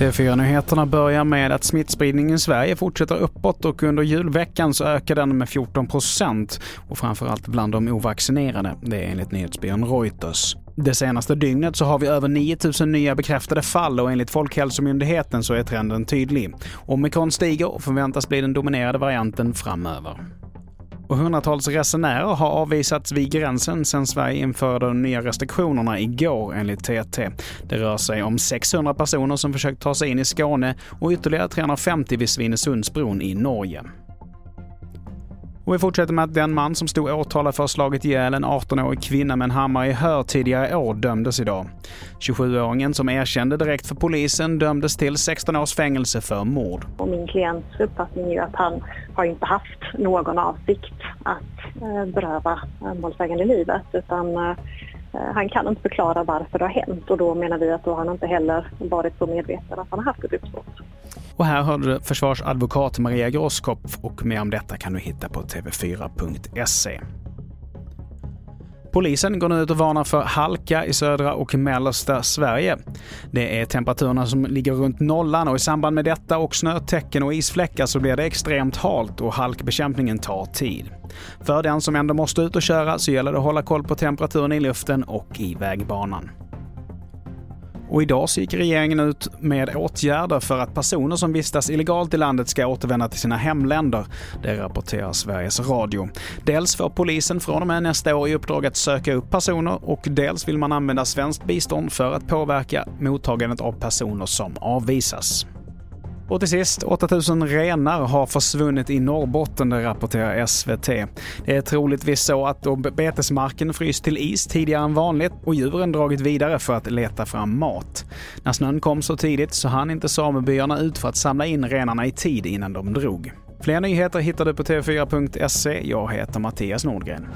TV4-nyheterna börjar med att smittspridningen i Sverige fortsätter uppåt och under julveckan så ökar den med 14 procent och framförallt bland de ovaccinerade. Det är enligt nyhetsbyrån Reuters. Det senaste dygnet så har vi över 9000 nya bekräftade fall och enligt Folkhälsomyndigheten så är trenden tydlig. Omikron stiger och förväntas bli den dominerade varianten framöver och hundratals resenärer har avvisats vid gränsen sedan Sverige införde de nya restriktionerna igår enligt TT. Det rör sig om 600 personer som försökt ta sig in i Skåne och ytterligare 350 vid Svinesundsbron i Norge. Och vi fortsätter med att den man som stod åtalad för slagit ihjäl en 18-årig kvinna med en hammare i Hör tidigare i år dömdes idag. 27-åringen som erkände direkt för polisen dömdes till 16 års fängelse för mord. Och min klients uppfattning är ju att han har inte haft någon avsikt att eh, beröva eh, målsägande livet utan eh, han kan inte förklara varför det har hänt och då menar vi att då har han inte heller varit så medveten att han har haft ett uppsåt. Och här hörde du försvarsadvokat Maria Grosskopf och mer om detta kan du hitta på tv4.se. Polisen går nu ut och varnar för halka i södra och mellersta Sverige. Det är temperaturerna som ligger runt nollan och i samband med detta och snötäcken och isfläckar så blir det extremt halt och halkbekämpningen tar tid. För den som ändå måste ut och köra så gäller det att hålla koll på temperaturen i luften och i vägbanan. Och idag så gick regeringen ut med åtgärder för att personer som vistas illegalt i landet ska återvända till sina hemländer. Det rapporterar Sveriges Radio. Dels får polisen från och med nästa år i uppdrag att söka upp personer och dels vill man använda svenskt bistånd för att påverka mottagandet av personer som avvisas. Och till sist, 8000 renar har försvunnit i Norrbotten, det rapporterar SVT. Det är troligtvis så att då betesmarken fryst till is tidigare än vanligt och djuren dragit vidare för att leta fram mat. När snön kom så tidigt så hann inte samebyarna ut för att samla in renarna i tid innan de drog. Fler nyheter hittar du på tv4.se. Jag heter Mattias Nordgren.